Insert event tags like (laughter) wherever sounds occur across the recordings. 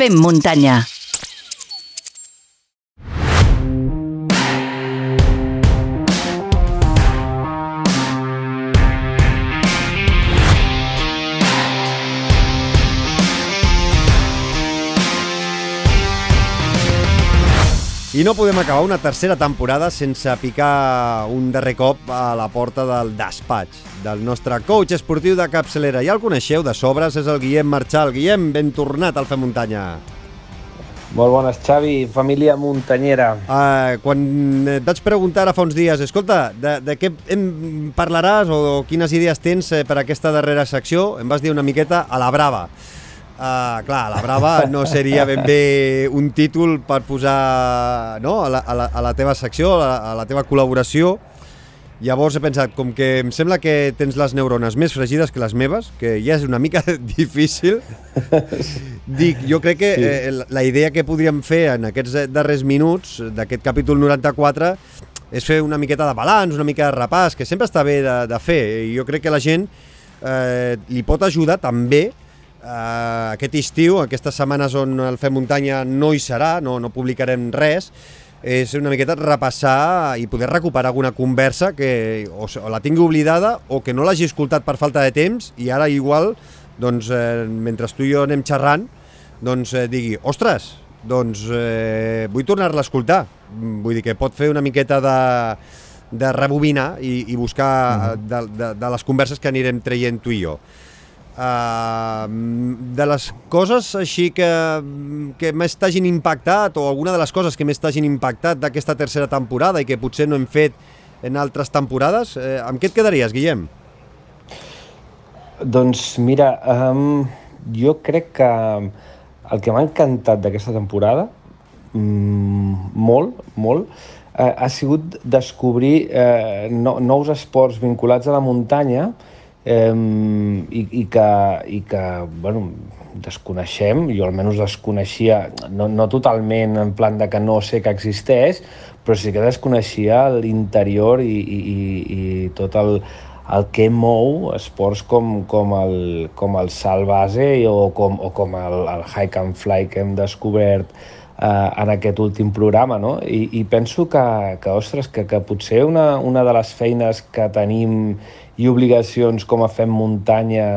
Fem. I no podem acabar una tercera temporada sense picar un darrer cop a la porta del despatx del nostre coach esportiu de capçalera. Ja el coneixeu de sobres, és el Guillem Marchal. Guillem, ben tornat al Fer Muntanya. Molt bones, Xavi, família muntanyera. Uh, quan et vaig preguntar ara fa uns dies, escolta, de, de què em parlaràs o, o quines idees tens eh, per aquesta darrera secció, em vas dir una miqueta a la brava. Uh, clar, la Brava no seria ben bé un títol per posar no, a, la, a, la, a la teva secció, a la, a la teva col·laboració. Llavors he pensat, com que em sembla que tens les neurones més fregides que les meves, que ja és una mica (laughs) difícil, dic, jo crec que sí. eh, la idea que podríem fer en aquests darrers minuts d'aquest capítol 94 és fer una miqueta de balanç, una mica de repàs, que sempre està bé de, de fer. I jo crec que la gent eh, li pot ajudar també Uh, aquest estiu, aquestes setmanes on el Fem Muntanya no hi serà, no, no publicarem res, és una miqueta repassar i poder recuperar alguna conversa que o, o la tingui oblidada o que no l'hagi escoltat per falta de temps i ara igual, doncs, eh, mentre tu i jo anem xerrant, doncs eh, digui, ostres, doncs eh, vull tornar-la a escoltar. Vull dir que pot fer una miqueta de, de rebobinar i, i buscar -huh. de, de, de les converses que anirem traient tu i jo. Uh, de les coses així que, que més t'hagin impactat o alguna de les coses que més t'hagin impactat d'aquesta tercera temporada i que potser no hem fet en altres temporades, eh, amb què et quedaries, Guillem? Doncs mira, um, jo crec que el que m'ha encantat d'aquesta temporada, mm, molt, molt, eh, ha sigut descobrir eh, no, nous esports vinculats a la muntanya i, i, que, i que bueno, desconeixem, jo almenys desconeixia, no, no totalment en plan de que no sé que existeix, però sí que desconeixia l'interior i, i, i, i tot el, el que mou esports com, com, el, com el salt base o com, o com el, el hike and fly que hem descobert eh, en aquest últim programa, no? I, i penso que, que ostres, que, que potser una, una de les feines que tenim i obligacions com a Fem Muntanya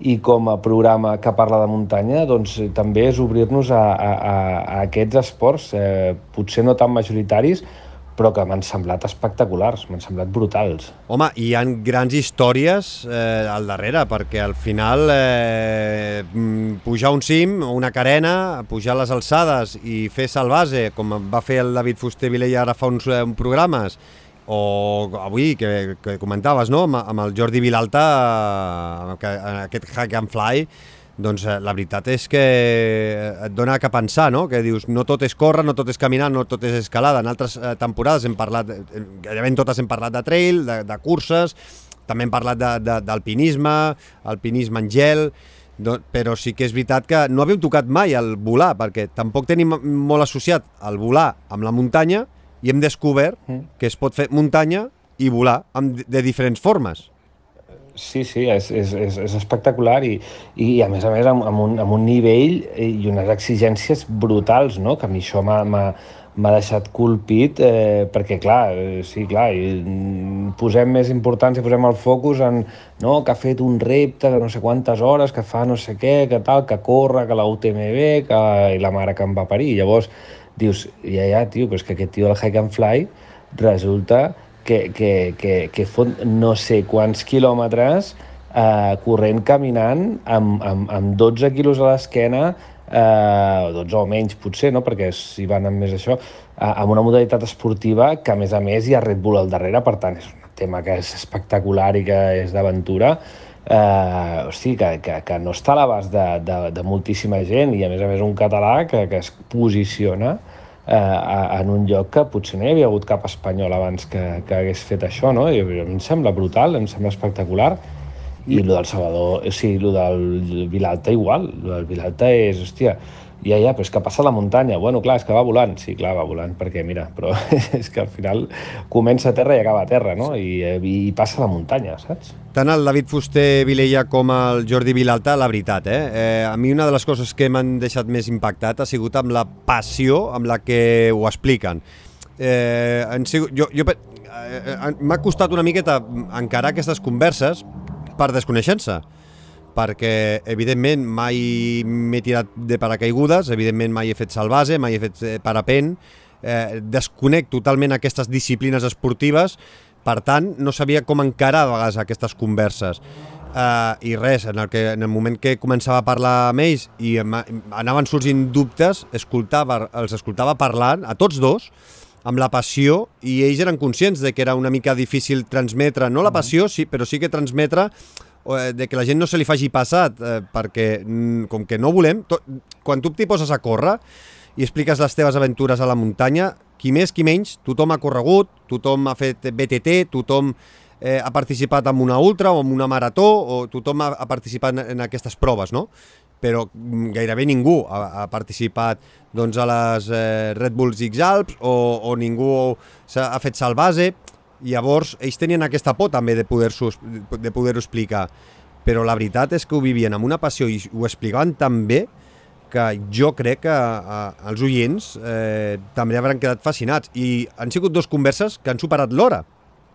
i com a programa que parla de muntanya, doncs eh, també és obrir-nos a, a, a aquests esports, eh, potser no tan majoritaris, però que m'han semblat espectaculars, m'han semblat brutals. Home, hi han grans històries eh, al darrere, perquè al final eh, mm, pujar un cim, una carena, pujar les alçades i fer salvase, com va fer el David Fuster Vilella ara fa uns eh, programes, o avui, que, que comentaves, no?, amb, amb el Jordi Vilalta, que, aquest hack and fly, doncs eh, la veritat és que et dona que pensar, no? Que dius, no tot és córrer, no tot és caminar, no tot és escalada. En altres eh, temporades hem parlat, eh, gairebé en totes hem parlat de trail, de, de curses, també hem parlat d'alpinisme, alpinisme en gel, però sí que és veritat que no havíem tocat mai el volar, perquè tampoc tenim molt associat el volar amb la muntanya, i hem descobert mm. que es pot fer muntanya i volar amb, de diferents formes. Sí, sí, és, és, és, és espectacular i, i a més a més amb, amb, un, amb un nivell i unes exigències brutals, no? que a mi això m'ha deixat colpit eh, perquè clar, eh, sí, clar, i mm, posem més importància, posem el focus en no, que ha fet un repte de no sé quantes hores, que fa no sé què, que tal, que corre, que la UTMB, que, i la mare que em va parir. Llavors, dius, ja, ja, tio, però és que aquest tio del Hike and Fly resulta que, que, que, que fot no sé quants quilòmetres eh, corrent, caminant, amb, amb, amb 12 quilos a l'esquena, eh, 12 o menys potser, no? perquè si van amb més això, eh, amb una modalitat esportiva que a més a més hi ha Red Bull al darrere, per tant és un tema que és espectacular i que és d'aventura, eh, hosti, que, que, que no està a l'abast de, de, de moltíssima gent i a més a més un català que, que es posiciona eh, en un lloc que potser no hi havia hagut cap espanyol abans que, que hagués fet això, no? I, em sembla brutal, em sembla espectacular I el del Salvador, o sigui, el del Vilalta igual, el del Vilalta és, hòstia, ja, ja, però és que passa la muntanya. Bueno, clar, és que va volant. Sí, clar, va volant, perquè mira, però (laughs) és que al final comença a terra i acaba a terra, no? I, i passa la muntanya, saps? Tant el David Fuster Vilella com el Jordi Vilalta, la veritat, eh? eh a mi una de les coses que m'han deixat més impactat ha sigut amb la passió amb la que ho expliquen. Eh, han sigut, jo, jo, eh, m'ha costat una miqueta encarar aquestes converses per desconeixença perquè evidentment mai m'he tirat de paracaigudes, evidentment mai he fet salvase, mai he fet eh, parapent, eh, desconec totalment aquestes disciplines esportives, per tant, no sabia com encarar a vegades aquestes converses. Uh, I res, en el, que, en el moment que començava a parlar amb ells i anaven sorgint dubtes, escoltava, els escoltava parlant, a tots dos, amb la passió, i ells eren conscients de que era una mica difícil transmetre, no la passió, sí, però sí que transmetre de que la gent no se li faci passat, eh, perquè mm, com que no volem, to, quan tu t'hi poses a córrer i expliques les teves aventures a la muntanya, qui més, qui menys, tothom ha corregut, tothom ha fet BTT, tothom eh, ha participat en una ultra o en una marató, o tothom ha, ha participat en, en aquestes proves, no? però mm, gairebé ningú ha, ha participat doncs, a les eh, Red Bulls X Alps o, o ningú ha fet salvase. Llavors, ells tenien aquesta por també de poder-ho de poder explicar, però la veritat és que ho vivien amb una passió i ho explicaven tan bé que jo crec que eh, els oients eh, també hauran quedat fascinats. I han sigut dos converses que han superat l'hora,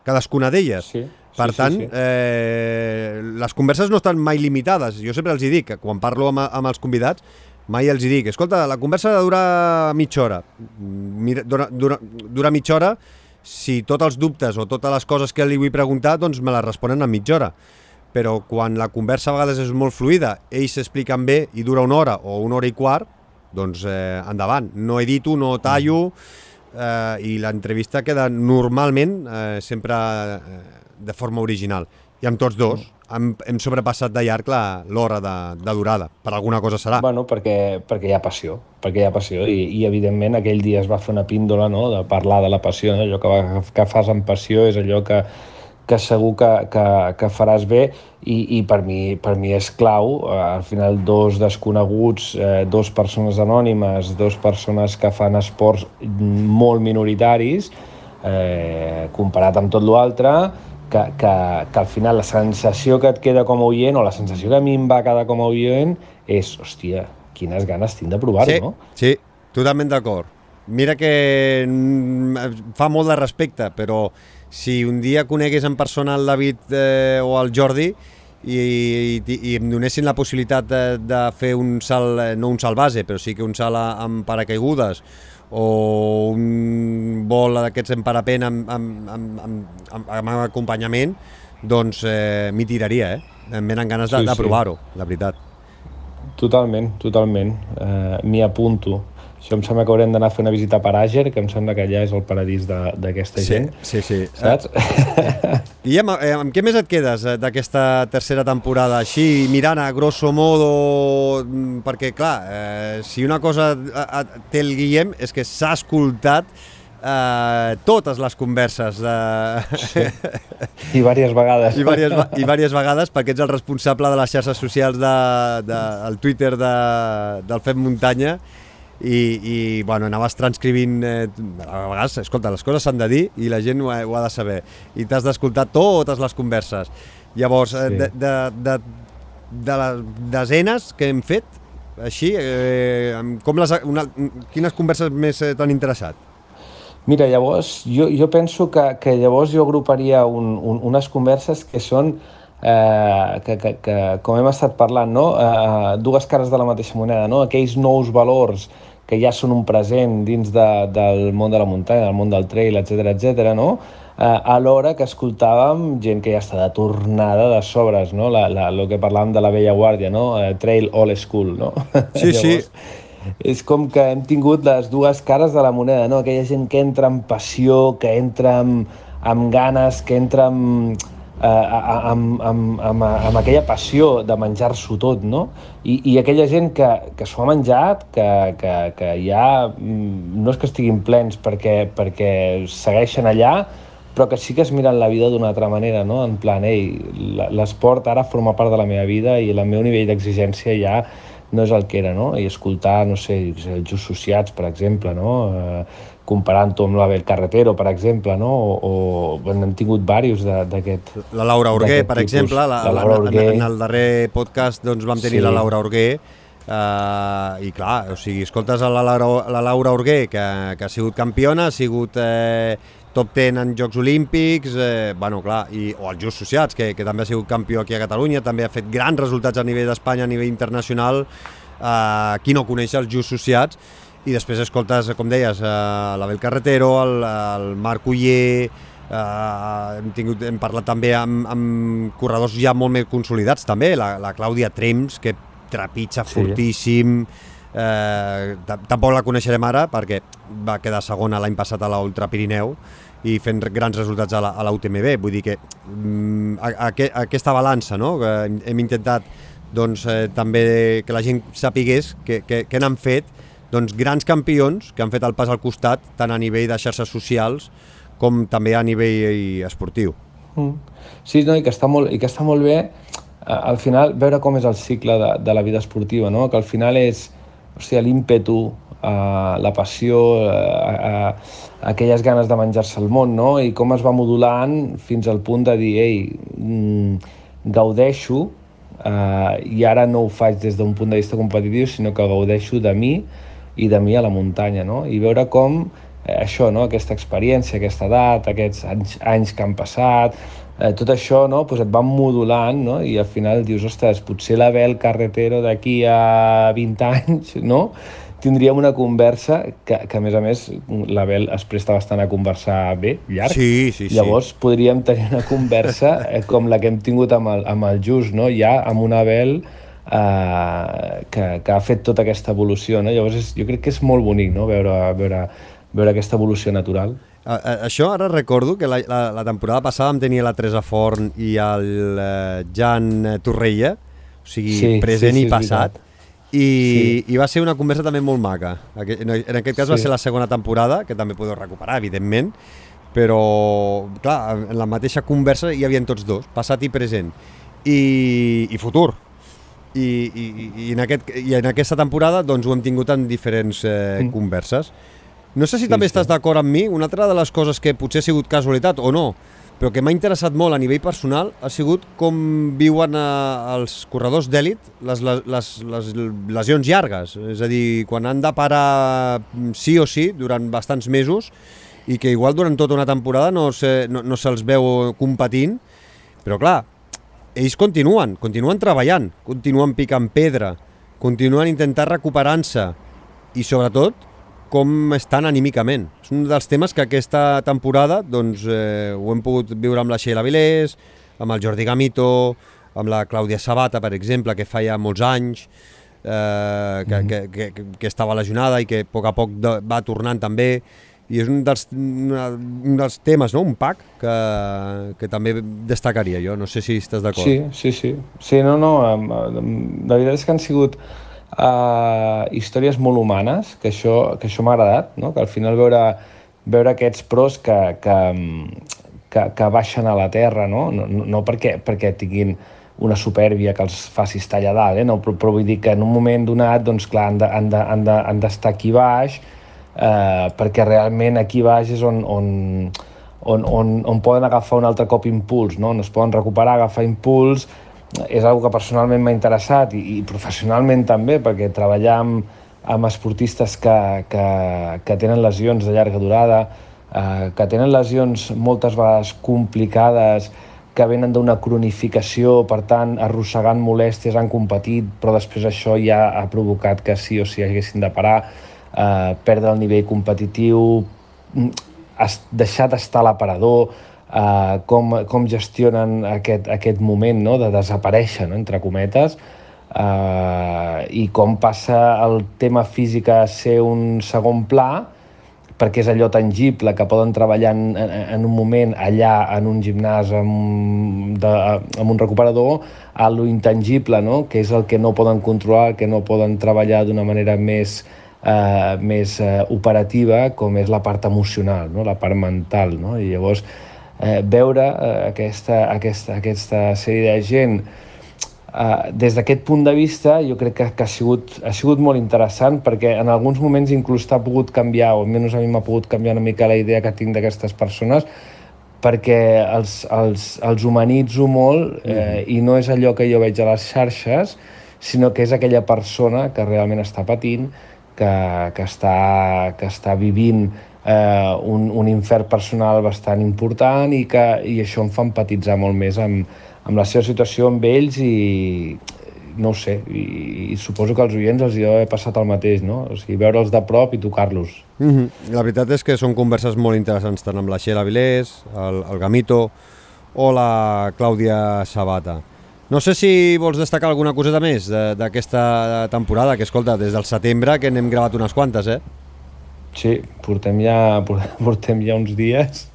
cadascuna d'elles. Sí, per sí, tant, sí, sí. Eh, les converses no estan mai limitades. Jo sempre els hi dic, que quan parlo amb, amb els convidats, mai els hi dic, escolta, la conversa ha de durar mitja hora. Mira, dura, dura, dura mitja hora si tots els dubtes o totes les coses que li vull preguntar, doncs me les responen en mitja hora. Però quan la conversa a vegades és molt fluida, ells s'expliquen bé i dura una hora o una hora i quart, doncs eh, endavant. No edito, no tallo, eh, i l'entrevista queda normalment eh, sempre eh, de forma original. I amb tots dos, hem, hem sobrepassat de llarg l'hora de, de durada. Per alguna cosa serà. Bueno, perquè, perquè hi ha passió, perquè hi ha passió i, i evidentment aquell dia es va fer una píndola no? de parlar de la passió, no? allò que, va, que fas amb passió és allò que, que segur que, que, que faràs bé i, i per, mi, per mi és clau, eh, al final dos desconeguts, eh, dos persones anònimes, dos persones que fan esports molt minoritaris, eh, comparat amb tot l'altre, que, que, que al final la sensació que et queda com a oient o la sensació que a mi em va quedar com a oient és, hòstia, quines ganes tinc de provar-ho, sí, no? Sí, totalment d'acord. Mira que mm, fa molt de respecte, però si un dia conegués en persona el David eh, o el Jordi i, i, i em donessin la possibilitat de, de fer un salt, eh, no un salt base, però sí que un salt amb paracaigudes o un vol d'aquests en parapent amb, amb, amb, amb, amb, amb acompanyament, doncs eh, m'hi tiraria, eh? Em venen ganes de, sí, de provar-ho, sí. la veritat. Totalment, totalment. Uh, M'hi apunto. Això em sembla que haurem d'anar a fer una visita a Àger, que em sembla que allà és el paradís d'aquesta sí, gent. Sí, sí. Saps? Guillem, eh, amb què més et quedes eh, d'aquesta tercera temporada? Així, mirant a grosso modo, mm, perquè clar, eh, si una cosa té el Guillem és que s'ha escoltat eh, totes les converses de... Sí. (laughs) I diverses vegades. I diverses, I diverses vegades perquè ets el responsable de les xarxes socials de, de, el Twitter de, del Fem Muntanya i, i bueno, anaves transcrivint eh, a vegades, escolta, les coses s'han de dir i la gent ho ha, ho ha de saber i t'has d'escoltar totes les converses llavors, eh, sí. de, de, de, de les desenes que hem fet així, eh, com les, una, quines converses més eh, t'han interessat? Mira, llavors, jo, jo penso que, que llavors jo agruparia un, un, unes converses que són eh, que, que, que, com hem estat parlant, no? eh, dues cares de la mateixa moneda, no? aquells nous valors que ja són un present dins de, del món de la muntanya, del món del trail, etc etc. no? Eh, alhora que escoltàvem gent que ja està de tornada de sobres, no? La, la, el que parlàvem de la vella guàrdia, no? Eh, trail all school, no? Sí, (laughs) Llavors, sí. És com que hem tingut les dues cares de la moneda, no? Aquella gent que entra amb passió, que entra amb, amb ganes, que entra amb eh, amb, amb, amb, amb aquella passió de menjar-s'ho tot, no? I, I aquella gent que, que s'ho ha menjat, que, que, que ja mm, no és que estiguin plens perquè, perquè segueixen allà, però que sí que es miren la vida d'una altra manera, no? en plan, ei, l'esport ara forma part de la meva vida i el meu nivell d'exigència ja no és el que era, no? I escoltar, no sé, els Just Sociats, per exemple, no? Eh, comparant-ho amb l'Abel Carretero, per exemple, no? O, o hem tingut diversos d'aquest La Laura Orguer, per tipus. exemple, la, la Laura Orguer. En, en el darrer podcast doncs, vam tenir sí. la Laura Orguer, Uh, i clar, o sigui, escoltes a la Laura, la Laura Orguer, que, que ha sigut campiona, ha sigut eh, top 10 en Jocs Olímpics, eh, bueno, clar, i, o els Just Sociats, que, que també ha sigut campió aquí a Catalunya, també ha fet grans resultats a nivell d'Espanya, a nivell internacional, eh, qui no coneix els Just Sociats, i després escoltes, com deies, eh, l'Abel Carretero, el, el Marc Uller, eh, hem, tingut, hem parlat també amb, amb corredors ja molt més consolidats també, la, la Clàudia Trems, que trepitja sí. fortíssim, eh, tampoc la coneixerem ara perquè va quedar segona l'any passat a l'Ultra Pirineu i fent grans resultats a la, a la UTMB, vull dir que mm, a, a, a, aquesta balança no? que hem intentat doncs, eh, també que la gent sapigués que n'han fet doncs, grans campions que han fet el pas al costat, tant a nivell de xarxes socials com també a nivell esportiu. Mm. Sí, no, i, que està molt, i que està molt bé eh, al final veure com és el cicle de, de la vida esportiva, no? que al final és l'ímpetu, eh, la passió, eh, eh, aquelles ganes de menjar-se el món, no? i com es va modulant fins al punt de dir, ei, mm, gaudeixo, eh, i ara no ho faig des d'un punt de vista competitiu, sinó que gaudeixo de mi, i de mi a la muntanya, no? I veure com eh, això, no? aquesta experiència, aquesta edat, aquests anys, anys que han passat, eh, tot això no? pues et van modulant no? i al final dius, ostres, potser la Bel Carretero d'aquí a 20 anys (laughs) no? tindríem una conversa que, que a més a més la Bel es presta bastant a conversar bé, llarg. Sí, sí, sí. Llavors podríem tenir una conversa eh, com la que hem tingut amb el, amb el Just, no? ja amb una Bel eh, que, que ha fet tota aquesta evolució. No? Llavors és, jo crec que és molt bonic no? veure, veure, veure aquesta evolució natural. A, a, això ara recordo que la, la, la temporada passada vam tenir la Teresa Forn i el eh, Jan Torreia, o sigui, sí, present sí, sí, i passat, i, sí. i va ser una conversa també molt maca. En aquest cas sí. va ser la segona temporada, que també podeu recuperar, evidentment, però, clar, en la mateixa conversa hi havia tots dos, passat i present, i, i futur, i, i, i, en aquest, i en aquesta temporada doncs, ho hem tingut en diferents eh, mm. converses. No sé si sí, també sí. estàs d'acord amb mi, una altra de les coses que potser ha sigut casualitat o no, però que m'ha interessat molt a nivell personal ha sigut com viuen eh, els corredors d'èlit les, les, les, les lesions llargues, és a dir, quan han de parar mm, sí o sí durant bastants mesos i que igual durant tota una temporada no, se, no, no se'ls veu competint, però clar, ells continuen, continuen treballant, continuen picant pedra, continuen intentant recuperar-se i sobretot com estan anímicament. És un dels temes que aquesta temporada doncs, eh, ho hem pogut viure amb la Sheila Vilés, amb el Jordi Gamito, amb la Clàudia Sabata, per exemple, que feia molts anys, eh, que, mm. que, que, que estava lesionada i que a poc a poc va tornant també i és un dels, un dels temes, no? un pack que, que també destacaria jo, no sé si estàs d'acord. Sí, sí, sí. Sí, no, no, la veritat és que han sigut uh, històries molt humanes, que això, que això m'ha agradat, no? que al final veure, veure aquests pros que, que, que, que baixen a la terra, no, no, no perquè, perquè tinguin una supèrbia que els faci estar allà dalt, eh? no, però, però vull dir que en un moment donat, doncs clar, han d'estar de, han de, han de, aquí baix, eh, perquè realment aquí baix és on, on, on, on, on poden agafar un altre cop impuls, no? on es poden recuperar, agafar impuls, és una que personalment m'ha interessat i, i professionalment també, perquè treballar amb, amb esportistes que, que, que tenen lesions de llarga durada, eh, que tenen lesions moltes vegades complicades, que venen d'una cronificació, per tant, arrossegant molèsties, han competit, però després això ja ha provocat que sí o sí haguessin de parar eh, perdre el nivell competitiu, mm, deixar d'estar a l'aparador, eh, com, com gestionen aquest, aquest moment no? de desaparèixer, no? entre cometes, eh, i com passa el tema físic a ser un segon pla, perquè és allò tangible que poden treballar en, en, en un moment allà en un gimnàs amb, de, amb un recuperador a lo intangible, no? que és el que no poden controlar, que no poden treballar d'una manera més eh, més eh, operativa com és la part emocional, no? la part mental. No? I llavors eh, veure eh, aquesta, aquesta, aquesta sèrie de gent Uh, des d'aquest punt de vista jo crec que, que ha, sigut, ha sigut molt interessant perquè en alguns moments inclús t'ha pogut canviar, o almenys a mi m'ha pogut canviar una mica la idea que tinc d'aquestes persones perquè els, els, els humanitzo molt eh, mm. i no és allò que jo veig a les xarxes, sinó que és aquella persona que realment està patint, que, que, està, que està vivint eh, un, un infern personal bastant important i, que, i això em fa empatitzar molt més amb, amb la seva situació amb ells i no ho sé, i, i suposo que als oients els hi haver passat el mateix, no? O sigui, veure'ls de prop i tocar-los. Mm -hmm. La veritat és que són converses molt interessants, tant amb la Xela Vilés, el, el Gamito o la Clàudia Sabata. No sé si vols destacar alguna coseta més d'aquesta temporada, que escolta, des del setembre que n'hem gravat unes quantes, eh? Sí, portem ja, (laughs) portem ja uns dies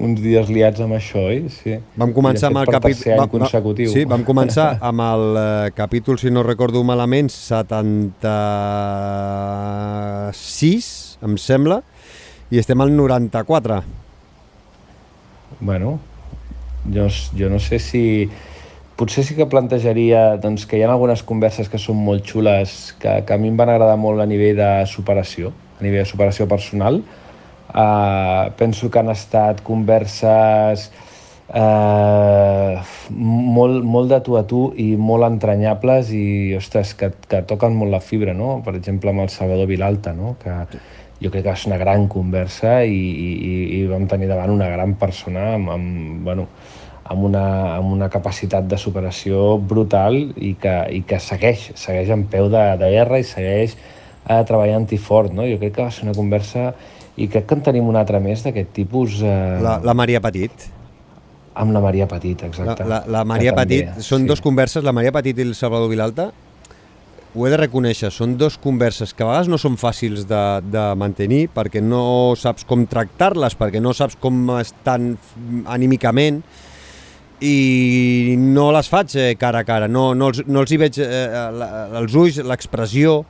uns dies liats amb això, oi? Sí. Vam començar amb el capítol... Va, consecutiu. Sí, vam començar (laughs) amb el uh, capítol, si no recordo malament, 76, em sembla, i estem al 94. Bueno, jo, jo no sé si... Potser sí que plantejaria doncs, que hi ha algunes converses que són molt xules, que, que a mi em van agradar molt a nivell de superació, a nivell de superació personal, Uh, penso que han estat converses uh, molt, molt de tu a tu i molt entranyables i, ostres, que, que toquen molt la fibra, no? Per exemple, amb el Salvador Vilalta, no? Que jo crec que és una gran conversa i, i, i vam tenir davant una gran persona amb, amb, bueno, amb, una, amb una capacitat de superació brutal i que, i que segueix, segueix en peu de, de guerra i segueix eh, treballant-hi fort. No? Jo crec que va ser una conversa i crec que en tenim un altre més d'aquest tipus. Eh... La, la Maria Petit. Amb la Maria Petit, exacte. La, la, la Maria Petit, també, són sí. dos converses, la Maria Petit i el Salvador Vilalta, ho he de reconèixer, són dos converses que a vegades no són fàcils de, de mantenir perquè no saps com tractar-les, perquè no saps com estan anímicament i no les faig eh, cara a cara, no, no, els, no els hi veig eh, els ulls, l'expressió,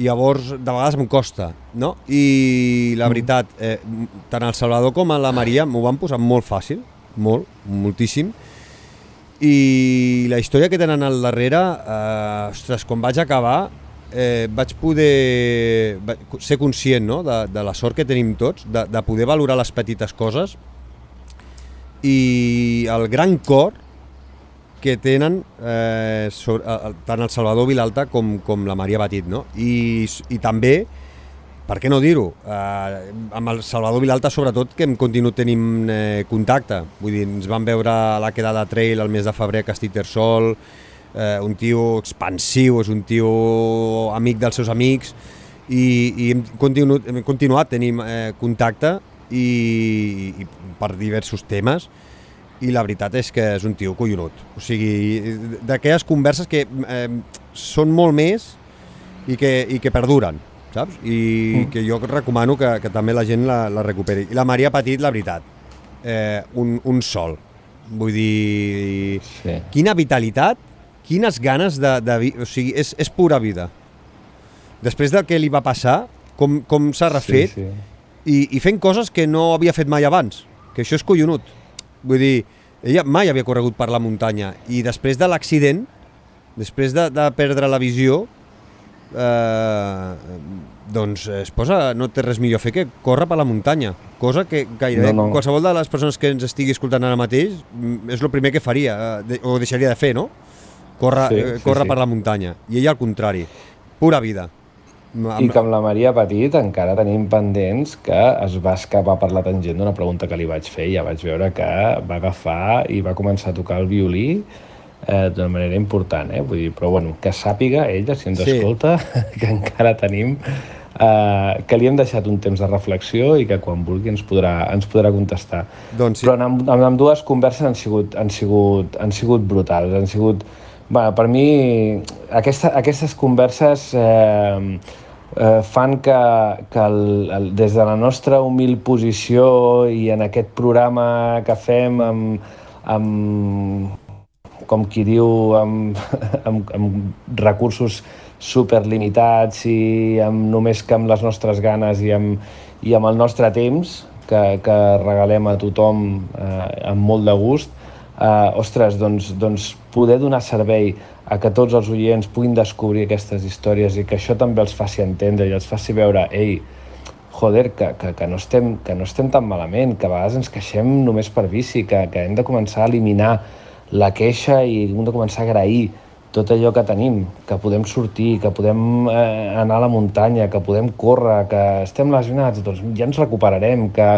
i llavors de vegades em costa, no? I la mm. veritat, eh, tant el Salvador com la Maria m'ho van posar molt fàcil, molt, moltíssim, i la història que tenen al darrere, eh, ostres, quan vaig acabar eh, vaig poder ser conscient no? de, de la sort que tenim tots, de, de poder valorar les petites coses i el gran cor que tenen eh, sobre, eh, tant el Salvador Vilalta com, com la Maria Batit, no? I, i també, per què no dir-ho, eh, amb el Salvador Vilalta sobretot que hem continuat tenint eh, contacte, vull dir, ens vam veure a la quedada trail el mes de febrer a Castitersol, eh, un tio expansiu, és un tio amic dels seus amics, i, i hem, continuat, hem continuat tenint eh, contacte i, i per diversos temes, i la veritat és que és un tio collonut. O sigui, d'aquelles converses que eh, són molt més i que, i que perduren, saps? I mm. que jo recomano que, que també la gent la, la recuperi. I la Maria Petit, la veritat, eh, un, un sol. Vull dir, sí. quina vitalitat, quines ganes de... de o sigui, és, és pura vida. Després del que li va passar, com, com s'ha refet, sí, sí. I, i fent coses que no havia fet mai abans, que això és collonut. Vull dir, ella mai havia corregut per la muntanya i després de l'accident, després de, de perdre la visió, eh, doncs es posa, no té res millor a fer que córrer per la muntanya, cosa que gairebé no, no. qualsevol de les persones que ens estigui escoltant ara mateix mm, és el primer que faria, eh, o deixaria de fer, no? Córrer, sí, eh, córrer sí. per la muntanya. I ella al contrari, pura vida. I que amb la Maria Petit encara tenim pendents que es va escapar per la tangent d'una pregunta que li vaig fer i ja vaig veure que va agafar i va començar a tocar el violí eh, d'una manera important, eh? Vull dir, però bueno, que sàpiga ella, si ens sí. escolta, (laughs) que encara tenim eh, que li hem deixat un temps de reflexió i que quan vulgui ens podrà, ens podrà contestar. Doncs sí. Però amb, amb, amb dues converses han sigut, han sigut, han sigut brutals, han sigut... Bueno, per mi, aquesta, aquestes converses eh, eh, fan que, que el, el, des de la nostra humil posició i en aquest programa que fem amb, amb com qui diu, amb, (laughs) amb, amb recursos superlimitats i amb, només que amb les nostres ganes i amb, i amb el nostre temps, que, que regalem a tothom eh, amb molt de gust, eh, ostres, doncs, doncs poder donar servei a que tots els oients puguin descobrir aquestes històries i que això també els faci entendre i els faci veure, ei, joder, que, que, que, no estem, que no estem tan malament, que a vegades ens queixem només per vici, que, que hem de començar a eliminar la queixa i hem de començar a agrair tot allò que tenim, que podem sortir, que podem eh, anar a la muntanya, que podem córrer, que estem lesionats, doncs ja ens recuperarem, que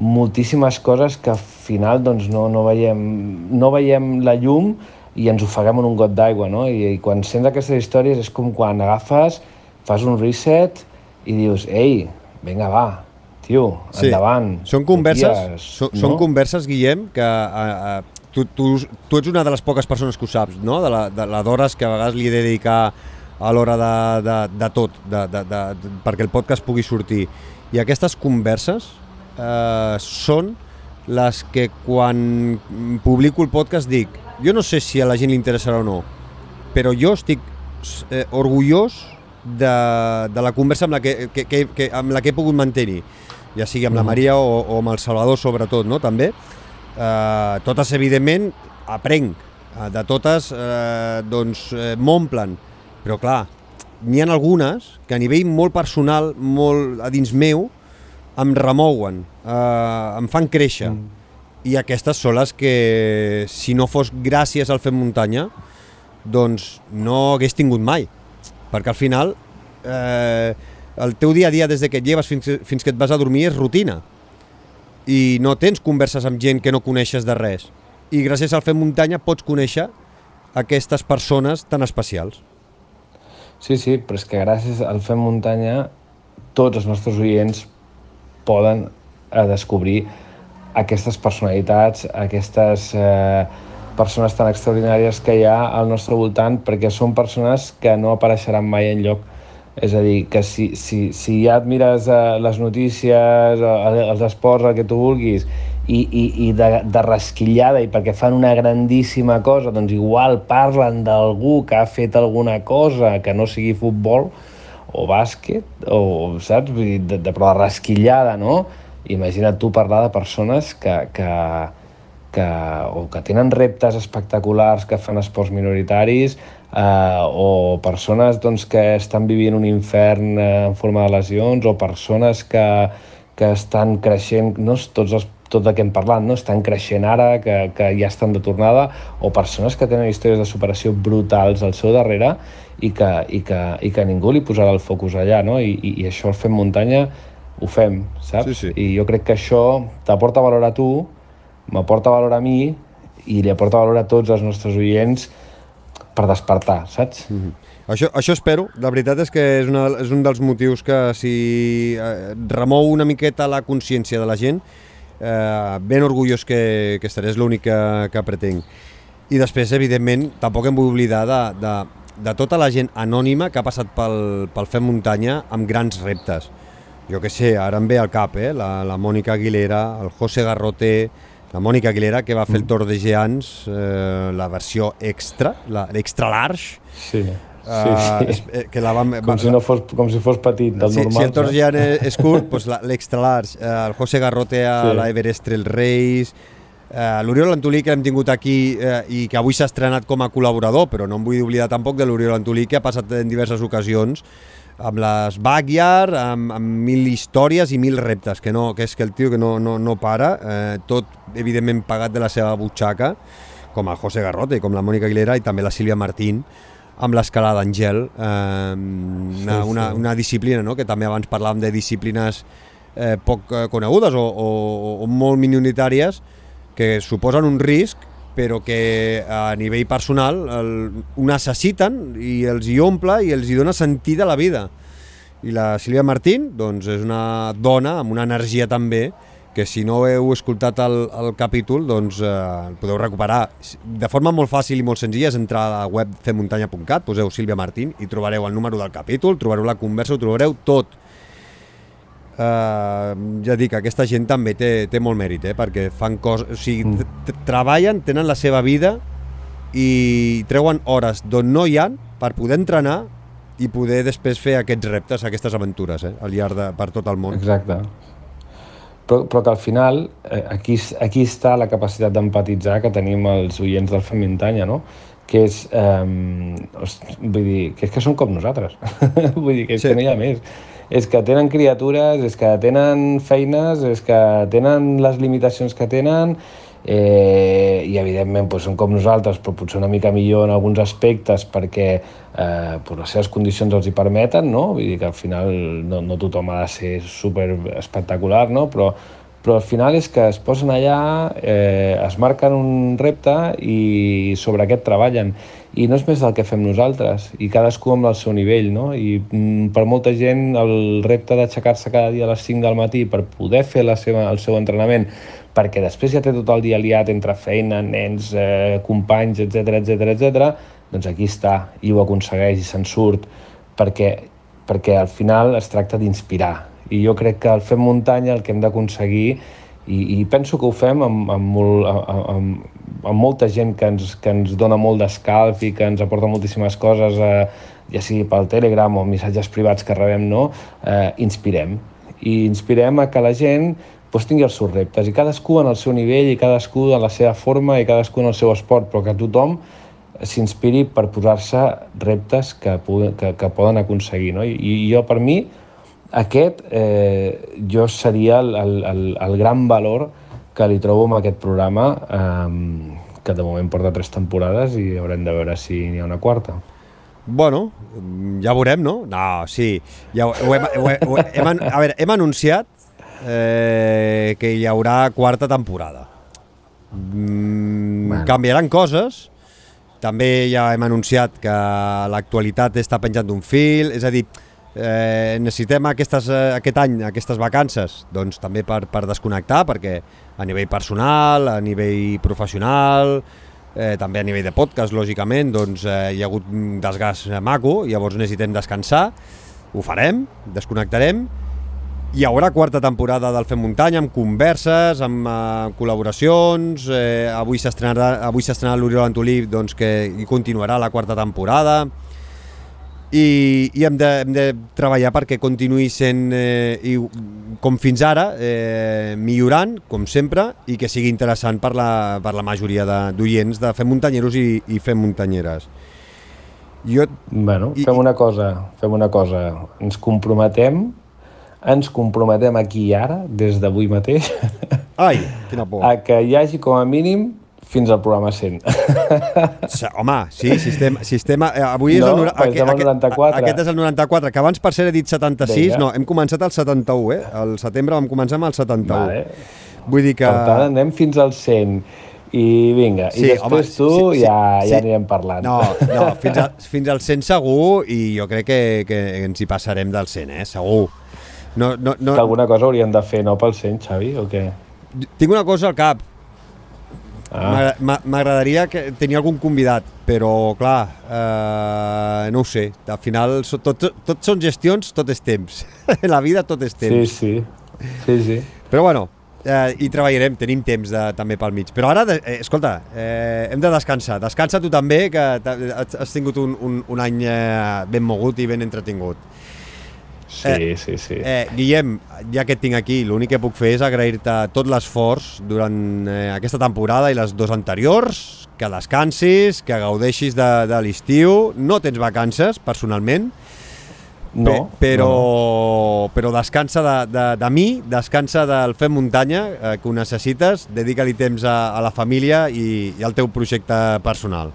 moltíssimes coses que al final doncs, no, no, veiem, no veiem la llum i ens ofeguem en un got d'aigua, no? I, I quan sents aquestes històries és com quan agafes, fas un reset i dius, ei, vinga, va, tio, sí. endavant. Són converses, ties, són, no? són converses, Guillem, que a, a, tu, tu, tu ets una de les poques persones que ho saps, no? De la, de la d'hores que a vegades li he de dedicar a l'hora de, de, de tot, de, de, de, de, perquè el podcast pugui sortir. I aquestes converses eh, són les que quan publico el podcast dic jo no sé si a la gent li interessarà o no, però jo estic eh, orgullós de, de la conversa amb la que, que, que, que, amb la que he pogut mantenir, ja sigui amb la mm. Maria o, o amb el Salvador sobretot, no? també. Eh, totes, evidentment, aprenc. Eh, de totes, eh, doncs, eh, m'omplen. Però, clar, n'hi ha algunes que a nivell molt personal, molt a dins meu, em remouen, eh, em fan créixer. Mm. I aquestes són les que, si no fos gràcies al Fem Muntanya, doncs no hagués tingut mai. Perquè al final eh, el teu dia a dia des de que et lleves fins, fins que et vas a dormir és rutina. I no tens converses amb gent que no coneixes de res. I gràcies al Fem Muntanya pots conèixer aquestes persones tan especials. Sí, sí, però és que gràcies al Fem Muntanya tots els nostres oients poden a descobrir aquestes personalitats, aquestes eh, persones tan extraordinàries que hi ha al nostre voltant, perquè són persones que no apareixeran mai en lloc. És a dir, que si, si, si ja et mires eh, les notícies, eh, els esports, el que tu vulguis, i, i, i de, de rasquillada, i perquè fan una grandíssima cosa, doncs igual parlen d'algú que ha fet alguna cosa que no sigui futbol, o bàsquet, o, saps? Vull dir, de, de, però de rasquillada, no? Imagina't tu parlar de persones que, que, que, o que tenen reptes espectaculars, que fan esports minoritaris, eh, o persones doncs, que estan vivint un infern eh, en forma de lesions, o persones que, que estan creixent, no tots els tot el que hem parlat, no? estan creixent ara, que, que ja estan de tornada, o persones que tenen històries de superació brutals al seu darrere i que, i que, i que ningú li posarà el focus allà, no? I, i, i això el fem muntanya ho fem, saps? Sí, sí. I jo crec que això t'aporta valor a tu, m'aporta valor a mi i li aporta valor a tots els nostres oients per despertar, saps? Mm -hmm. Això, això espero, la veritat és que és, una, és un dels motius que si eh, remou una miqueta la consciència de la gent, eh, ben orgullós que, que estaré, és l'únic que, que pretenc. I després, evidentment, tampoc em vull oblidar de, de, de tota la gent anònima que ha passat pel, pel Fem Muntanya amb grans reptes. Jo que sé, ara em ve al cap, eh? la, la Mònica Aguilera, el José Garroté, la Mònica Aguilera, que va fer el Tour de Geants, eh, la versió extra, l'extra large. Sí. Uh, sí, sí. que la vam, com, si no fos, com si fos petit, del sí, normal. Si el Tour Geant és curt, doncs l'extra large. Uh, el José Garrote a sí. l'Everest Trail Race, Uh, L'Oriol Antolí que l'hem tingut aquí uh, i que avui s'ha estrenat com a col·laborador, però no em vull oblidar tampoc de l'Oriol Antolí que ha passat en diverses ocasions amb les backyard, amb, amb mil històries i mil reptes, que, no, que és que el tio que no, no, no para, eh, tot evidentment pagat de la seva butxaca, com el José Garrote, com la Mònica Aguilera i també la Sílvia Martín, amb l'escalada d'Angel, eh, una, sí, una, una disciplina, no? que també abans parlàvem de disciplines eh, poc eh, conegudes o, o, o molt minoritàries, que suposen un risc però que a nivell personal el, ho necessiten i els hi omple i els hi dona sentit a la vida. I la Sílvia Martín doncs, és una dona amb una energia també que si no heu escoltat el, el capítol doncs eh, el podeu recuperar. De forma molt fàcil i molt senzilla és entrar a la web femuntanya.cat, poseu Sílvia Martín i trobareu el número del capítol, trobareu la conversa, ho trobareu tot eh, ja dic, aquesta gent també té, té molt mèrit, eh, perquè fan coses, o sigui, mm. treballen, tenen la seva vida i treuen hores d'on no hi han per poder entrenar i poder després fer aquests reptes, aquestes aventures, eh, al llarg de, per tot el món. Exacte. però, però que al final eh, aquí, aquí està la capacitat d'empatitzar que tenim els oients del Fem Muntanya, no? Que és, eh, vull dir, que és que són com nosaltres. (laughs) vull dir, que és sí. que no hi ha més. És que tenen criatures, és que tenen feines, és que tenen les limitacions que tenen, eh, i evidentment doncs, són com nosaltres, però potser una mica millor en alguns aspectes perquè eh, doncs les seves condicions els hi permeten, no? Vull dir que al final no, no tothom ha de ser super espectacular, no? però però al final és que es posen allà, eh, es marquen un repte i sobre aquest treballen. I no és més del que fem nosaltres, i cadascú amb el seu nivell, no? I mm, per molta gent el repte d'aixecar-se cada dia a les 5 del matí per poder fer la seva, el seu entrenament, perquè després ja té tot el dia liat entre feina, nens, eh, companys, etc etc etc, doncs aquí està, i ho aconsegueix i se'n surt, perquè, perquè al final es tracta d'inspirar, i jo crec que al Fem Muntanya el que hem d'aconseguir i, i penso que ho fem amb, amb, molt, amb, amb molta gent que ens, que ens dona molt d'escalf i que ens aporta moltíssimes coses, eh, ja sigui pel Telegram o missatges privats que rebem, no? eh, inspirem. I inspirem a que la gent doncs, tingui els seus reptes, i cadascú en el seu nivell, i cadascú en la seva forma, i cadascú en el seu esport, però que tothom s'inspiri per posar-se reptes que, que, que poden aconseguir. No? I, I jo, per mi, aquest eh, jo seria el, el, el, el gran valor que li trobo amb aquest programa, eh, que de moment porta tres temporades i haurem de veure si n'hi ha una quarta. Bueno, ja veurem, no? No, sí. Ja ho, ho hem, ho, ho, hem, a veure, hem anunciat eh, que hi haurà quarta temporada. Mm, bueno. Canviaran coses, també ja hem anunciat que l'actualitat està penjant d'un fil, és a dir, eh, necessitem aquestes, eh, aquest any, aquestes vacances, doncs també per, per desconnectar, perquè a nivell personal, a nivell professional, eh, també a nivell de podcast, lògicament, doncs eh, hi ha hagut desgast maco, llavors necessitem descansar, ho farem, desconnectarem, hi haurà quarta temporada del Fem Muntanya amb converses, amb uh, col·laboracions, eh, avui s'estrenarà l'Oriol Antolí doncs, que hi continuarà la quarta temporada, i, i hem, de, hem de treballar perquè continuï sent, eh, i, com fins ara, eh, millorant, com sempre, i que sigui interessant per la, per la majoria d'oients de, de Fem Muntanyeros i, i Fem Muntanyeres. Jo, bueno, fem i, una cosa, fem una cosa, ens comprometem, ens comprometem aquí i ara, des d'avui mateix, Ai, quina por. a que hi hagi com a mínim fins al programa 100. (laughs) Home, sí, sistema, sistema eh, avui és no, el, aquest, el 94. aquest és el 94, que abans per ser he dit 76, Vinga. no, hem començat al 71, eh? Al setembre vam començar amb el 71. Vale. Vull dir que... Per tant, anem fins al 100 i vinga, sí, i després home, tu sí, sí, ja, ja sí. anirem parlant. No, no fins, a, fins al 100 segur i jo crec que, que ens hi passarem del 100, eh? segur. No, no, no... Que alguna cosa hauríem de fer, no, pel 100, Xavi, o què? Tinc una cosa al cap, Ah. M'agradaria que tenir algun convidat, però clar, eh, no ho sé. Al final tot, tot, són gestions, tot és temps. (laughs) La vida tot és temps. Sí, sí. sí, sí. Però bueno, eh, hi treballarem, tenim temps de, també pel mig. Però ara, eh, escolta, eh, hem de descansar. Descansa tu també, que has tingut un, un, un any eh, ben mogut i ben entretingut. Sí, eh, sí, sí. Eh, Guillem, ja que et tinc aquí, l'únic que puc fer és agrair-te tot l'esforç durant eh, aquesta temporada i les dues anteriors, que descansis, que gaudeixis de, de l'estiu. No tens vacances, personalment, no, però, no. però descansa de, de, de mi, descansa del Fem Muntanya, eh, que ho necessites, dedica-li temps a, a la família i, i al teu projecte personal.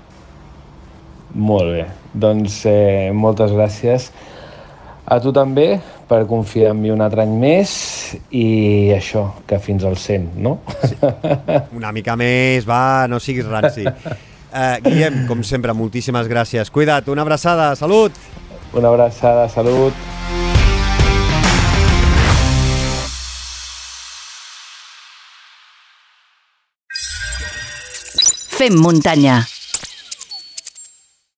Molt bé, doncs eh, moltes gràcies. A tu també, per confiar en mi un altre any més i això, que fins al 100, no? Sí. Una mica més, va, no siguis ranci. Uh, (laughs) Guillem, com sempre, moltíssimes gràcies. Cuida't, una abraçada, salut! Una abraçada, salut! Fem muntanya